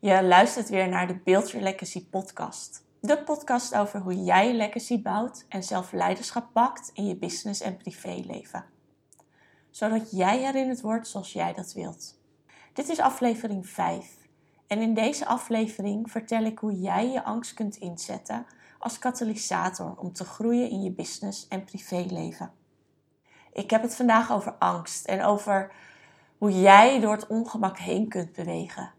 Je luistert weer naar de Build Your Legacy podcast. De podcast over hoe jij legacy bouwt en zelf leiderschap pakt in je business en privéleven. Zodat jij herinnerd wordt zoals jij dat wilt. Dit is aflevering 5. En in deze aflevering vertel ik hoe jij je angst kunt inzetten als katalysator om te groeien in je business en privéleven. Ik heb het vandaag over angst en over hoe jij door het ongemak heen kunt bewegen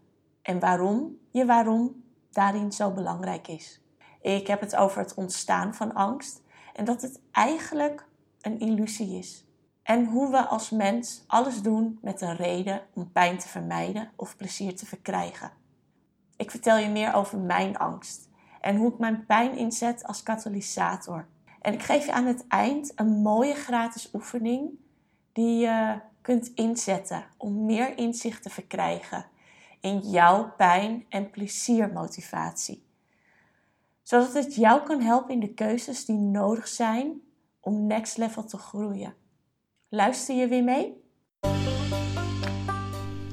en waarom je waarom daarin zo belangrijk is. Ik heb het over het ontstaan van angst en dat het eigenlijk een illusie is. En hoe we als mens alles doen met een reden om pijn te vermijden of plezier te verkrijgen. Ik vertel je meer over mijn angst en hoe ik mijn pijn inzet als katalysator. En ik geef je aan het eind een mooie gratis oefening die je kunt inzetten om meer inzicht te verkrijgen in jouw pijn en pleziermotivatie. Zodat het jou kan helpen in de keuzes die nodig zijn om next level te groeien. Luister je weer mee?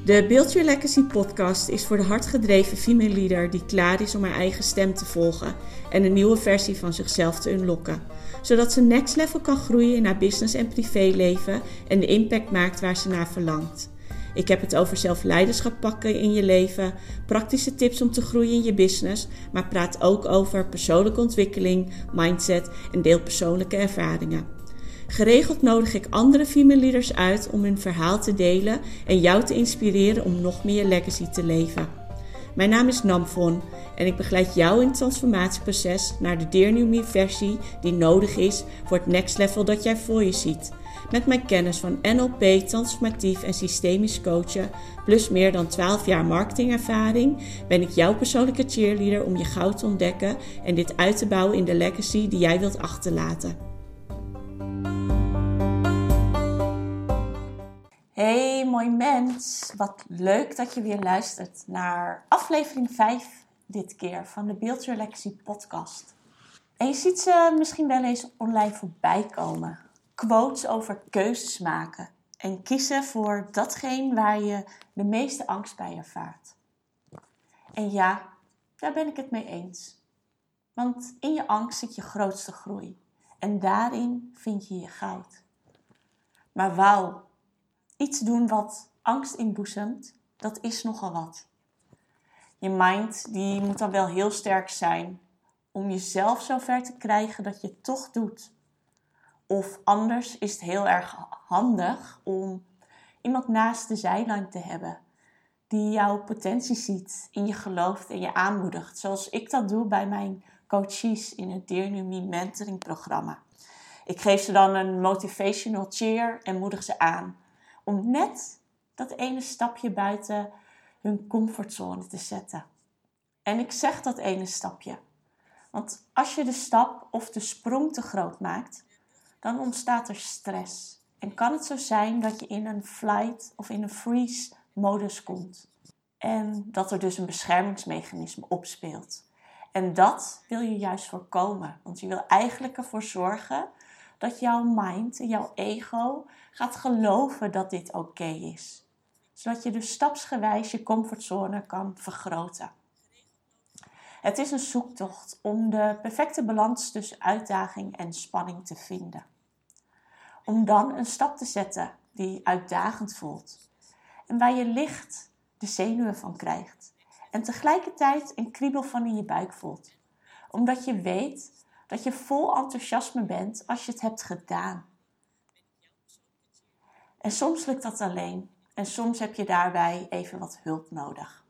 De Build Your Legacy podcast is voor de hardgedreven female leader die klaar is om haar eigen stem te volgen en een nieuwe versie van zichzelf te unlocken. Zodat ze next level kan groeien in haar business en privéleven en de impact maakt waar ze naar verlangt. Ik heb het over zelfleiderschap pakken in je leven, praktische tips om te groeien in je business, maar praat ook over persoonlijke ontwikkeling, mindset en deel persoonlijke ervaringen. Geregeld nodig ik andere female leaders uit om hun verhaal te delen en jou te inspireren om nog meer legacy te leven. Mijn naam is Namfon en ik begeleid jou in het transformatieproces naar de Dear versie die nodig is voor het next level dat jij voor je ziet. Met mijn kennis van NLP, transformatief en systemisch coachen, plus meer dan 12 jaar marketingervaring, ben ik jouw persoonlijke cheerleader om je goud te ontdekken en dit uit te bouwen in de legacy die jij wilt achterlaten. Hey mooi mens, wat leuk dat je weer luistert naar aflevering 5 dit keer van de Your Legacy podcast. En je ziet ze misschien wel eens online voorbij komen quotes over keuzes maken en kiezen voor datgene waar je de meeste angst bij ervaart. En ja, daar ben ik het mee eens. Want in je angst zit je grootste groei en daarin vind je je goud. Maar wauw, iets doen wat angst inboezemt, dat is nogal wat. Je mind die moet dan wel heel sterk zijn om jezelf zover te krijgen dat je toch doet of anders is het heel erg handig om iemand naast de zijlijn te hebben die jouw potentie ziet, in je gelooft en je aanmoedigt. Zoals ik dat doe bij mijn coaches in het Dear New Me mentoring programma. Ik geef ze dan een motivational cheer en moedig ze aan om net dat ene stapje buiten hun comfortzone te zetten. En ik zeg dat ene stapje. Want als je de stap of de sprong te groot maakt, dan ontstaat er stress. En kan het zo zijn dat je in een flight of in een freeze modus komt. En dat er dus een beschermingsmechanisme opspeelt. En dat wil je juist voorkomen. Want je wil eigenlijk ervoor zorgen dat jouw mind, jouw ego, gaat geloven dat dit oké is. Zodat je dus stapsgewijs je comfortzone kan vergroten. Het is een zoektocht om de perfecte balans tussen uitdaging en spanning te vinden. Om dan een stap te zetten die uitdagend voelt en waar je licht de zenuwen van krijgt en tegelijkertijd een kriebel van in je buik voelt. Omdat je weet dat je vol enthousiasme bent als je het hebt gedaan. En soms lukt dat alleen en soms heb je daarbij even wat hulp nodig.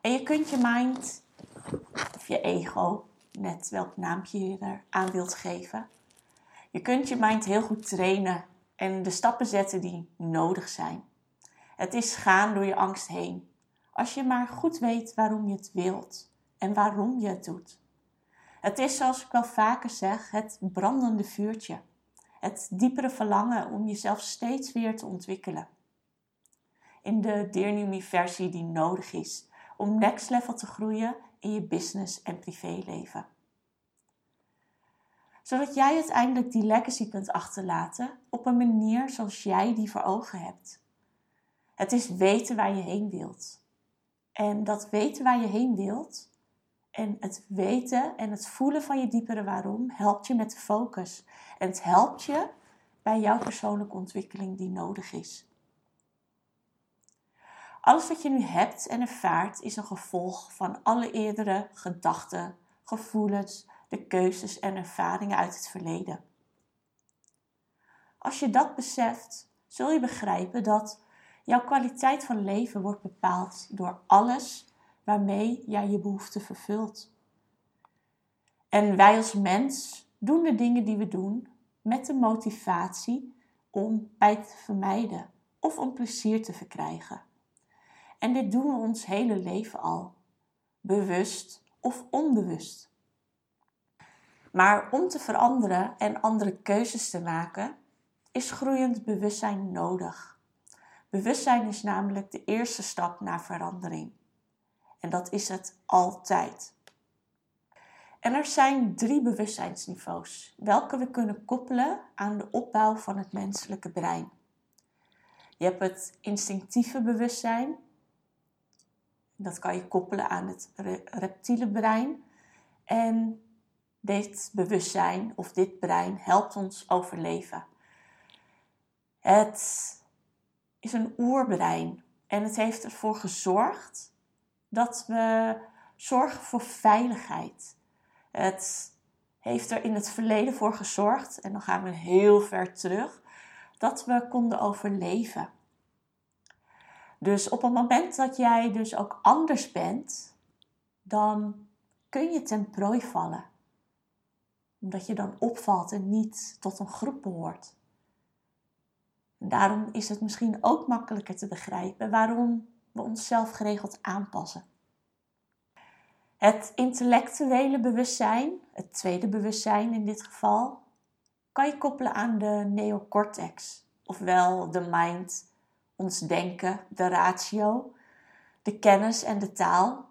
En je kunt je mind of je ego, net welk naampje je er aan wilt geven, je kunt je mind heel goed trainen en de stappen zetten die nodig zijn. Het is gaan door je angst heen. Als je maar goed weet waarom je het wilt en waarom je het doet. Het is, zoals ik wel vaker zeg, het brandende vuurtje. Het diepere verlangen om jezelf steeds weer te ontwikkelen. In de Dear New Me versie die nodig is om next level te groeien in je business en privéleven. Zodat jij uiteindelijk die legacy kunt achterlaten op een manier zoals jij die voor ogen hebt. Het is weten waar je heen wilt En dat weten waar je heen wilt en het weten en het voelen van je diepere waarom helpt je met de focus. En het helpt je bij jouw persoonlijke ontwikkeling die nodig is. Alles wat je nu hebt en ervaart is een gevolg van alle eerdere gedachten, gevoelens, de keuzes en ervaringen uit het verleden. Als je dat beseft, zul je begrijpen dat jouw kwaliteit van leven wordt bepaald door alles waarmee jij je behoeften vervult. En wij als mens doen de dingen die we doen met de motivatie om pijn te vermijden of om plezier te verkrijgen. En dit doen we ons hele leven al, bewust of onbewust. Maar om te veranderen en andere keuzes te maken, is groeiend bewustzijn nodig. Bewustzijn is namelijk de eerste stap naar verandering. En dat is het altijd. En er zijn drie bewustzijnsniveaus, welke we kunnen koppelen aan de opbouw van het menselijke brein. Je hebt het instinctieve bewustzijn. Dat kan je koppelen aan het reptiele brein. En dit bewustzijn of dit brein helpt ons overleven. Het is een oerbrein en het heeft ervoor gezorgd dat we zorgen voor veiligheid. Het heeft er in het verleden voor gezorgd, en dan gaan we heel ver terug, dat we konden overleven. Dus op het moment dat jij dus ook anders bent, dan kun je ten prooi vallen. Omdat je dan opvalt en niet tot een groep behoort. En daarom is het misschien ook makkelijker te begrijpen waarom we onszelf geregeld aanpassen. Het intellectuele bewustzijn, het tweede bewustzijn in dit geval, kan je koppelen aan de neocortex, ofwel de mind, ons denken, de ratio, de kennis en de taal,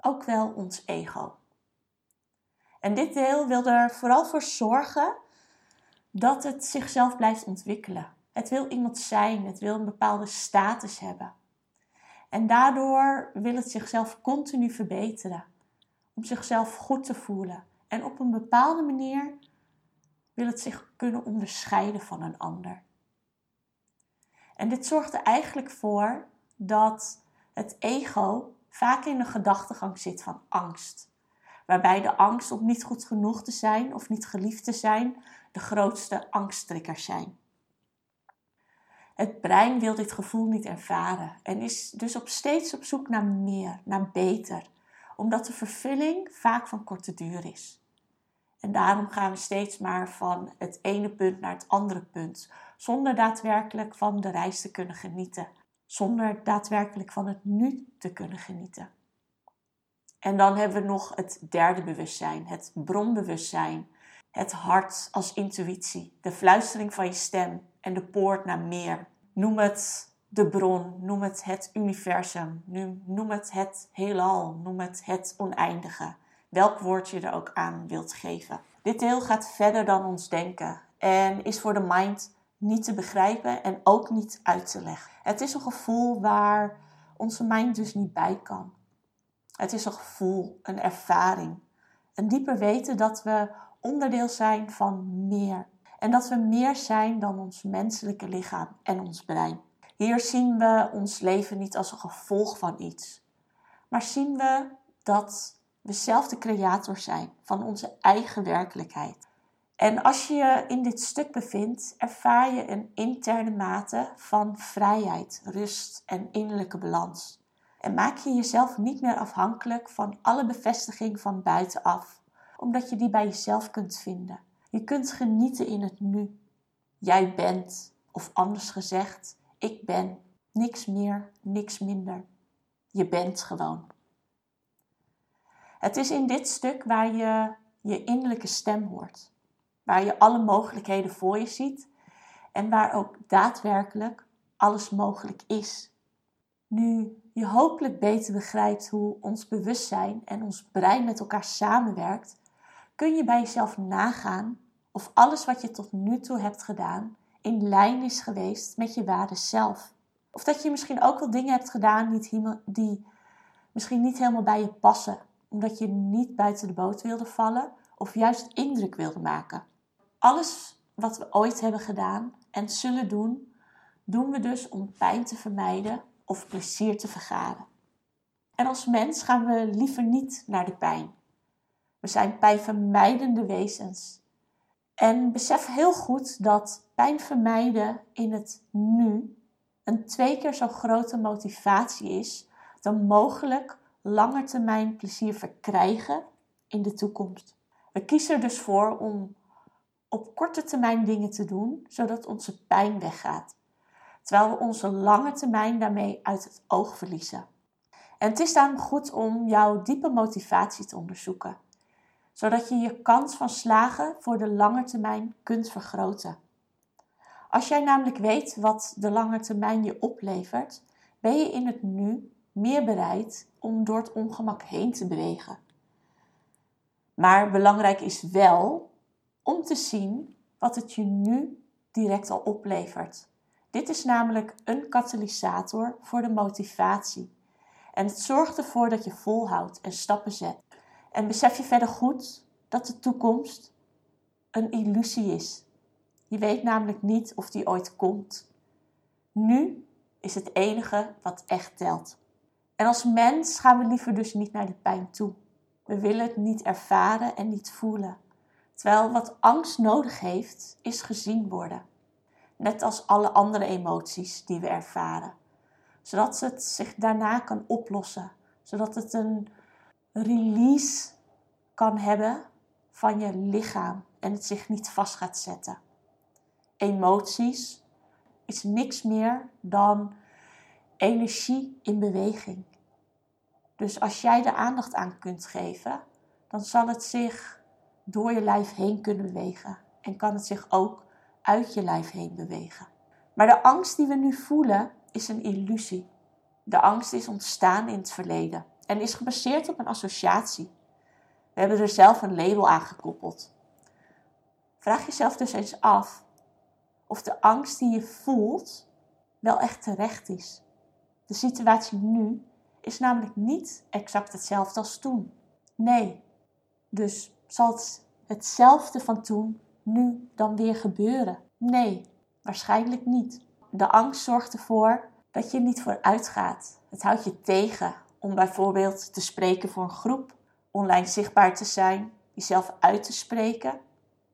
ook wel ons ego. En dit deel wil er vooral voor zorgen dat het zichzelf blijft ontwikkelen. Het wil iemand zijn, het wil een bepaalde status hebben. En daardoor wil het zichzelf continu verbeteren. Om zichzelf goed te voelen. En op een bepaalde manier wil het zich kunnen onderscheiden van een ander. En dit zorgt er eigenlijk voor dat het ego vaak in een gedachtegang zit van angst. Waarbij de angst om niet goed genoeg te zijn of niet geliefd te zijn de grootste angsttriggers zijn. Het brein wil dit gevoel niet ervaren en is dus op steeds op zoek naar meer, naar beter, omdat de vervulling vaak van korte duur is. En daarom gaan we steeds maar van het ene punt naar het andere punt, zonder daadwerkelijk van de reis te kunnen genieten, zonder daadwerkelijk van het nu te kunnen genieten. En dan hebben we nog het derde bewustzijn, het bronbewustzijn, het hart als intuïtie, de fluistering van je stem en de poort naar meer. Noem het de bron, noem het het universum, noem het het heelal, noem het het oneindige. Welk woord je er ook aan wilt geven. Dit deel gaat verder dan ons denken en is voor de mind niet te begrijpen en ook niet uit te leggen. Het is een gevoel waar onze mind dus niet bij kan. Het is een gevoel, een ervaring, een dieper weten dat we onderdeel zijn van meer. En dat we meer zijn dan ons menselijke lichaam en ons brein. Hier zien we ons leven niet als een gevolg van iets, maar zien we dat we zelf de creator zijn van onze eigen werkelijkheid. En als je je in dit stuk bevindt, ervaar je een interne mate van vrijheid, rust en innerlijke balans. En maak je jezelf niet meer afhankelijk van alle bevestiging van buitenaf omdat je die bij jezelf kunt vinden. Je kunt genieten in het nu. Jij bent, of anders gezegd, ik ben. Niks meer, niks minder. Je bent gewoon. Het is in dit stuk waar je je innerlijke stem hoort, waar je alle mogelijkheden voor je ziet en waar ook daadwerkelijk alles mogelijk is. Nu je hopelijk beter begrijpt hoe ons bewustzijn en ons brein met elkaar samenwerkt, kun je bij jezelf nagaan of alles wat je tot nu toe hebt gedaan in lijn is geweest met je ware zelf. Of dat je misschien ook wel dingen hebt gedaan die misschien niet helemaal bij je passen, omdat je niet buiten de boot wilde vallen of juist indruk wilde maken. Alles wat we ooit hebben gedaan en zullen doen, doen we dus om pijn te vermijden of plezier te vergaren. En als mens gaan we liever niet naar de pijn. We zijn pijnvermijdende wezens. En besef heel goed dat pijn vermijden in het nu een twee keer zo grote motivatie is dan mogelijk langetermijn plezier verkrijgen in de toekomst. We kiezen er dus voor om op korte termijn dingen te doen, zodat onze pijn weggaat, terwijl we onze lange termijn daarmee uit het oog verliezen. En het is daarom goed om jouw diepe motivatie te onderzoeken, zodat je je kans van slagen voor de lange termijn kunt vergroten. Als jij namelijk weet wat de lange termijn je oplevert, ben je in het nu meer bereid om door het ongemak heen te bewegen. Maar belangrijk is wel om te zien wat het je nu direct al oplevert. Dit is namelijk een katalysator voor de motivatie. En het zorgt ervoor dat je volhoudt en stappen zet. En besef je verder goed dat de toekomst een illusie is. Je weet namelijk niet of die ooit komt. Nu is het enige wat echt telt. En als mens gaan we liever dus niet naar de pijn toe. We willen het niet ervaren en niet voelen. Terwijl wat angst nodig heeft, is gezien worden. Net als alle andere emoties die we ervaren. Zodat het zich daarna kan oplossen. Zodat het een release kan hebben van je lichaam en het zich niet vast gaat zetten. Emoties is niks meer dan energie in beweging. Dus als jij er aandacht aan kunt geven, dan zal het zich door je lijf heen kunnen bewegen. En kan het zich ook uit je lijf heen bewegen. Maar de angst die we nu voelen is een illusie. De angst is ontstaan in het verleden en is gebaseerd op een associatie. We hebben er zelf een label aan gekoppeld. Vraag jezelf dus eens af of de angst die je voelt wel echt terecht is. De situatie nu is namelijk niet exact hetzelfde als toen. Nee, dus zal het hetzelfde van toen nu dan weer gebeuren? Nee, waarschijnlijk niet. De angst zorgt ervoor dat je niet vooruit gaat. Het houdt je tegen om bijvoorbeeld te spreken voor een groep, online zichtbaar te zijn, jezelf uit te spreken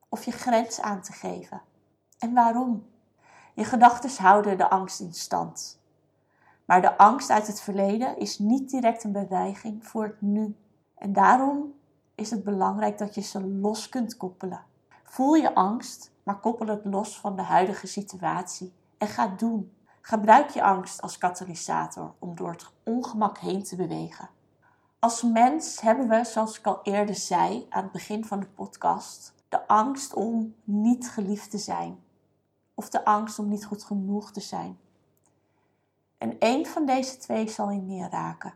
of je grens aan te geven. En waarom? Je gedachten houden de angst in stand. Maar de angst uit het verleden is niet direct een bedreiging voor het nu. En daarom is het belangrijk dat je ze los kunt koppelen. Voel je angst, maar koppel het los van de huidige situatie en ga doen. Gebruik je angst als katalysator om door het ongemak heen te bewegen. Als mens hebben we, zoals ik al eerder zei aan het begin van de podcast, de angst om niet geliefd te zijn. Of de angst om niet goed genoeg te zijn. En één van deze twee zal je meer raken.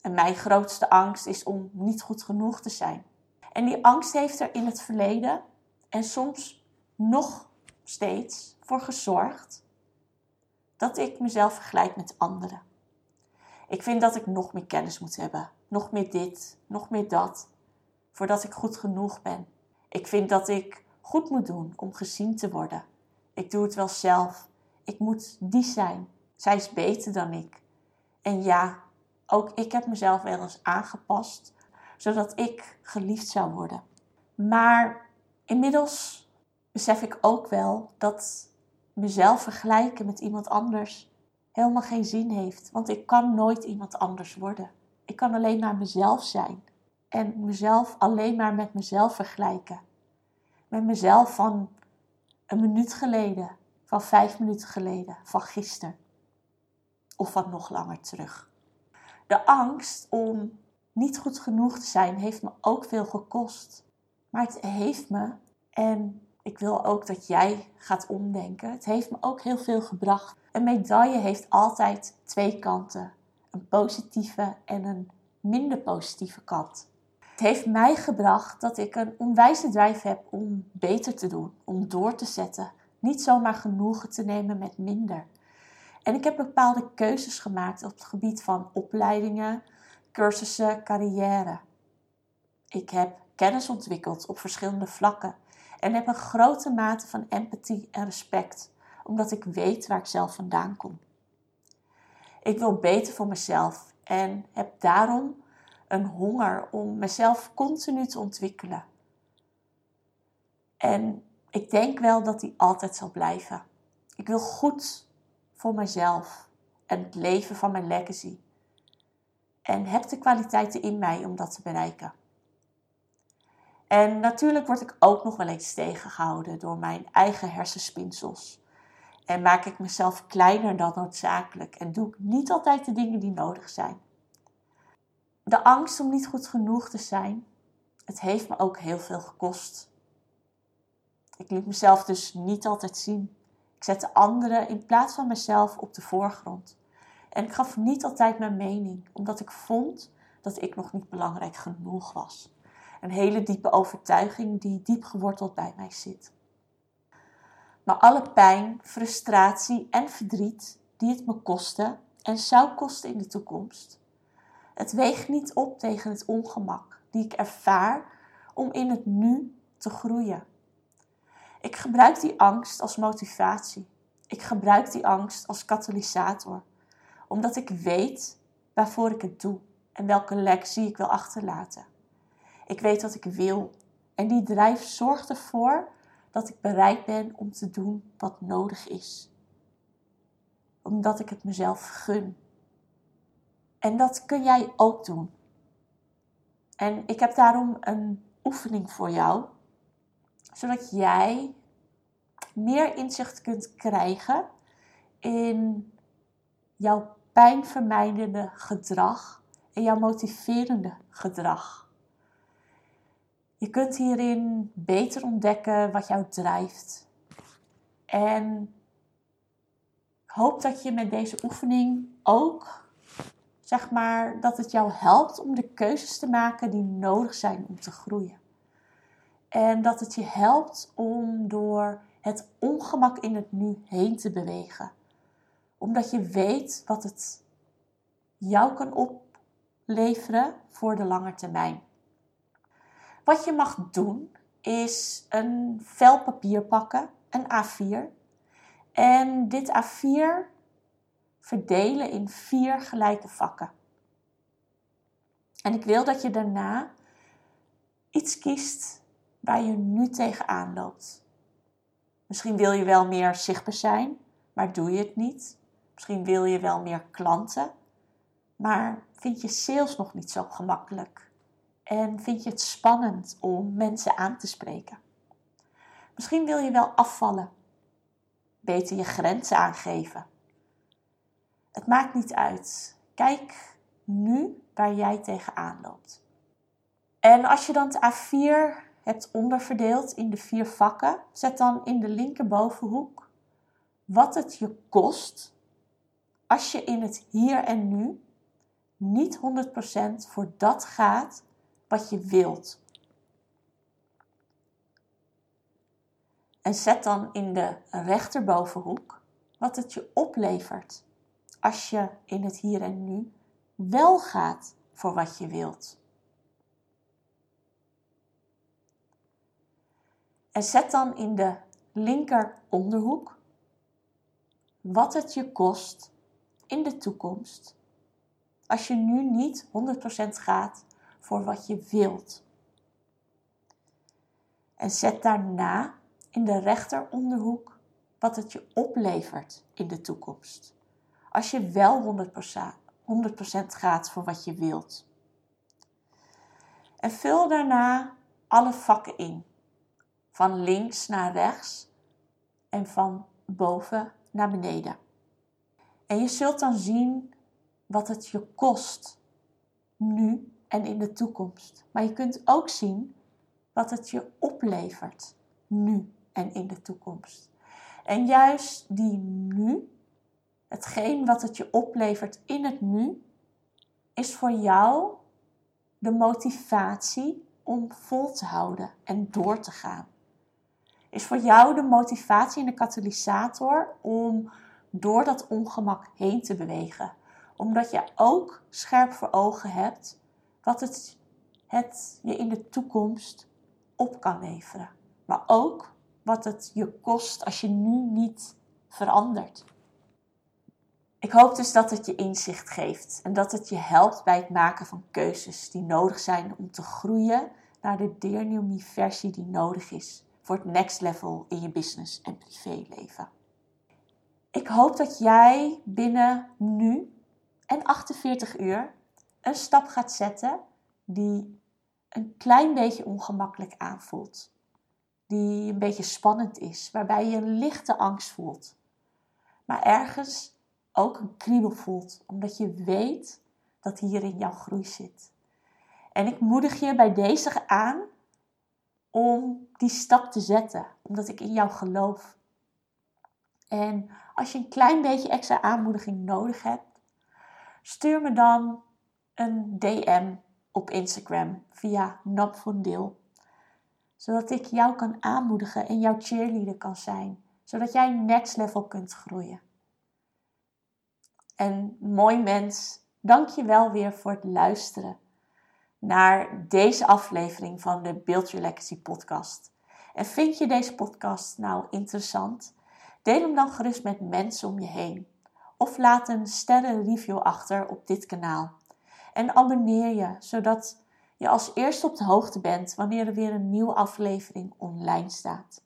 En mijn grootste angst is om niet goed genoeg te zijn. En die angst heeft er in het verleden en soms nog steeds voor gezorgd dat ik mezelf vergelijk met anderen. Ik vind dat ik nog meer kennis moet hebben, nog meer dit, nog meer dat, voordat ik goed genoeg ben. Ik vind dat ik goed moet doen om gezien te worden. Ik doe het wel zelf. Ik moet die zijn. Zij is beter dan ik. En ja, ook ik heb mezelf wel eens aangepast, zodat ik geliefd zou worden. Maar inmiddels besef ik ook wel dat mezelf vergelijken met iemand anders helemaal geen zin heeft. Want ik kan nooit iemand anders worden. Ik kan alleen maar mezelf zijn. En mezelf alleen maar met mezelf vergelijken. Met mezelf van een minuut geleden, van vijf minuten geleden, van gisteren. Of van nog langer terug. De angst om niet goed genoeg te zijn heeft me ook veel gekost. Maar het heeft me, en ik wil ook dat jij gaat omdenken, het heeft me ook heel veel gebracht. Een medaille heeft altijd twee kanten: een positieve en een minder positieve kant. Het heeft mij gebracht dat ik een onwijze drijf heb om beter te doen, om door te zetten. Niet zomaar genoegen te nemen met minder. En ik heb bepaalde keuzes gemaakt op het gebied van opleidingen, cursussen, carrière. Ik heb kennis ontwikkeld op verschillende vlakken en heb een grote mate van empathie en respect, omdat ik weet waar ik zelf vandaan kom. Ik wil beter voor mezelf en heb daarom een honger om mezelf continu te ontwikkelen. En ik denk wel dat die altijd zal blijven. Ik wil goed voor mezelf en het leven van mijn legacy. En heb de kwaliteiten in mij om dat te bereiken. En natuurlijk word ik ook nog wel eens tegengehouden door mijn eigen hersenspinsels. En maak ik mezelf kleiner dan noodzakelijk en doe ik niet altijd de dingen die nodig zijn. De angst om niet goed genoeg te zijn, het heeft me ook heel veel gekost. Ik liet mezelf dus niet altijd zien. Ik zette anderen in plaats van mezelf op de voorgrond. En ik gaf niet altijd mijn mening, omdat ik vond dat ik nog niet belangrijk genoeg was. Een hele diepe overtuiging die diep geworteld bij mij zit. Maar alle pijn, frustratie en verdriet die het me kostte en zou kosten in de toekomst, het weegt niet op tegen het ongemak die ik ervaar om in het nu te groeien. Ik gebruik die angst als motivatie. Ik gebruik die angst als katalysator, omdat ik weet waarvoor ik het doe en welke lectie ik wil achterlaten. Ik weet wat ik wil en die drijf zorgt ervoor dat ik bereid ben om te doen wat nodig is. Omdat ik het mezelf gun. En dat kun jij ook doen. En ik heb daarom een oefening voor jou, zodat jij meer inzicht kunt krijgen in jouw pijnvermijdende gedrag en jouw motiverende gedrag. Je kunt hierin beter ontdekken wat jou drijft. En ik hoop dat je met deze oefening ook, zeg maar, dat het jou helpt om de keuzes te maken die nodig zijn om te groeien. En dat het je helpt om door het ongemak in het nu heen te bewegen. Omdat je weet wat het jou kan opleveren voor de lange termijn. Wat je mag doen is een vel papier pakken, een A4. En dit A4 verdelen in vier gelijke vakken. En ik wil dat je daarna iets kiest waar je nu tegenaan loopt. Misschien wil je wel meer zichtbaar zijn, maar doe je het niet. Misschien wil je wel meer klanten, maar vind je sales nog niet zo gemakkelijk. En vind je het spannend om mensen aan te spreken. Misschien wil je wel afvallen, beter je grenzen aangeven. Het maakt niet uit. Kijk nu waar jij tegenaan loopt. En als je dan het A4 hebt onderverdeeld in de vier vakken, zet dan in de linkerbovenhoek wat het je kost als je in het hier en nu niet 100% voor dat gaat wat je wilt. En zet dan in de rechterbovenhoek wat het je oplevert als je in het hier en nu wel gaat voor wat je wilt. En zet dan in de linker onderhoek wat het je kost in de toekomst als je nu niet 100% gaat voor wat je wilt. En zet daarna in de rechter onderhoek wat het je oplevert in de toekomst. Als je wel 100%, 100% gaat voor wat je wilt. En vul daarna alle vakken in van links naar rechts en van boven naar beneden. En je zult dan zien wat het je kost nu en in de toekomst. Maar je kunt ook zien wat het je oplevert nu en in de toekomst. En juist die nu, hetgeen wat het je oplevert in het nu, is voor jou de motivatie om vol te houden en door te gaan is voor jou de motivatie en de katalysator om door dat ongemak heen te bewegen. Omdat je ook scherp voor ogen hebt wat het, het je in de toekomst op kan leveren. Maar ook wat het je kost als je nu niet verandert. Ik hoop dus dat het je inzicht geeft en dat het je helpt bij het maken van keuzes die nodig zijn om te groeien naar de Me versie die nodig is voor het next level in je business en privéleven. Ik hoop dat jij binnen nu en 48 uur een stap gaat zetten die een klein beetje ongemakkelijk aanvoelt. Die een beetje spannend is, waarbij je een lichte angst voelt. Maar ergens ook een kriebel voelt, omdat je weet dat hier in jouw groei zit. En ik moedig je bij deze aan om die stap te zetten, omdat ik in jou geloof. En als je een klein beetje extra aanmoediging nodig hebt, stuur me dan een DM op Instagram via Napvondeel. Zodat ik jou kan aanmoedigen en jouw cheerleader kan zijn. Zodat jij next level kunt groeien. En mooi mens, dank je wel weer voor het luisteren naar deze aflevering van de Build Your Legacy podcast. En vind je deze podcast nou interessant? Deel hem dan gerust met mensen om je heen. Of laat een sterren review achter op dit kanaal. En abonneer je, zodat je als eerste op de hoogte bent wanneer er weer een nieuwe aflevering online staat.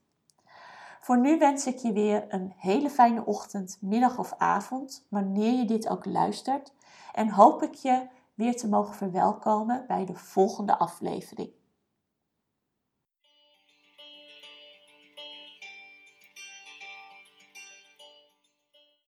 Voor nu wens ik je weer een hele fijne ochtend, middag of avond, wanneer je dit ook luistert. En hoop ik je weer te mogen verwelkomen bij de volgende aflevering.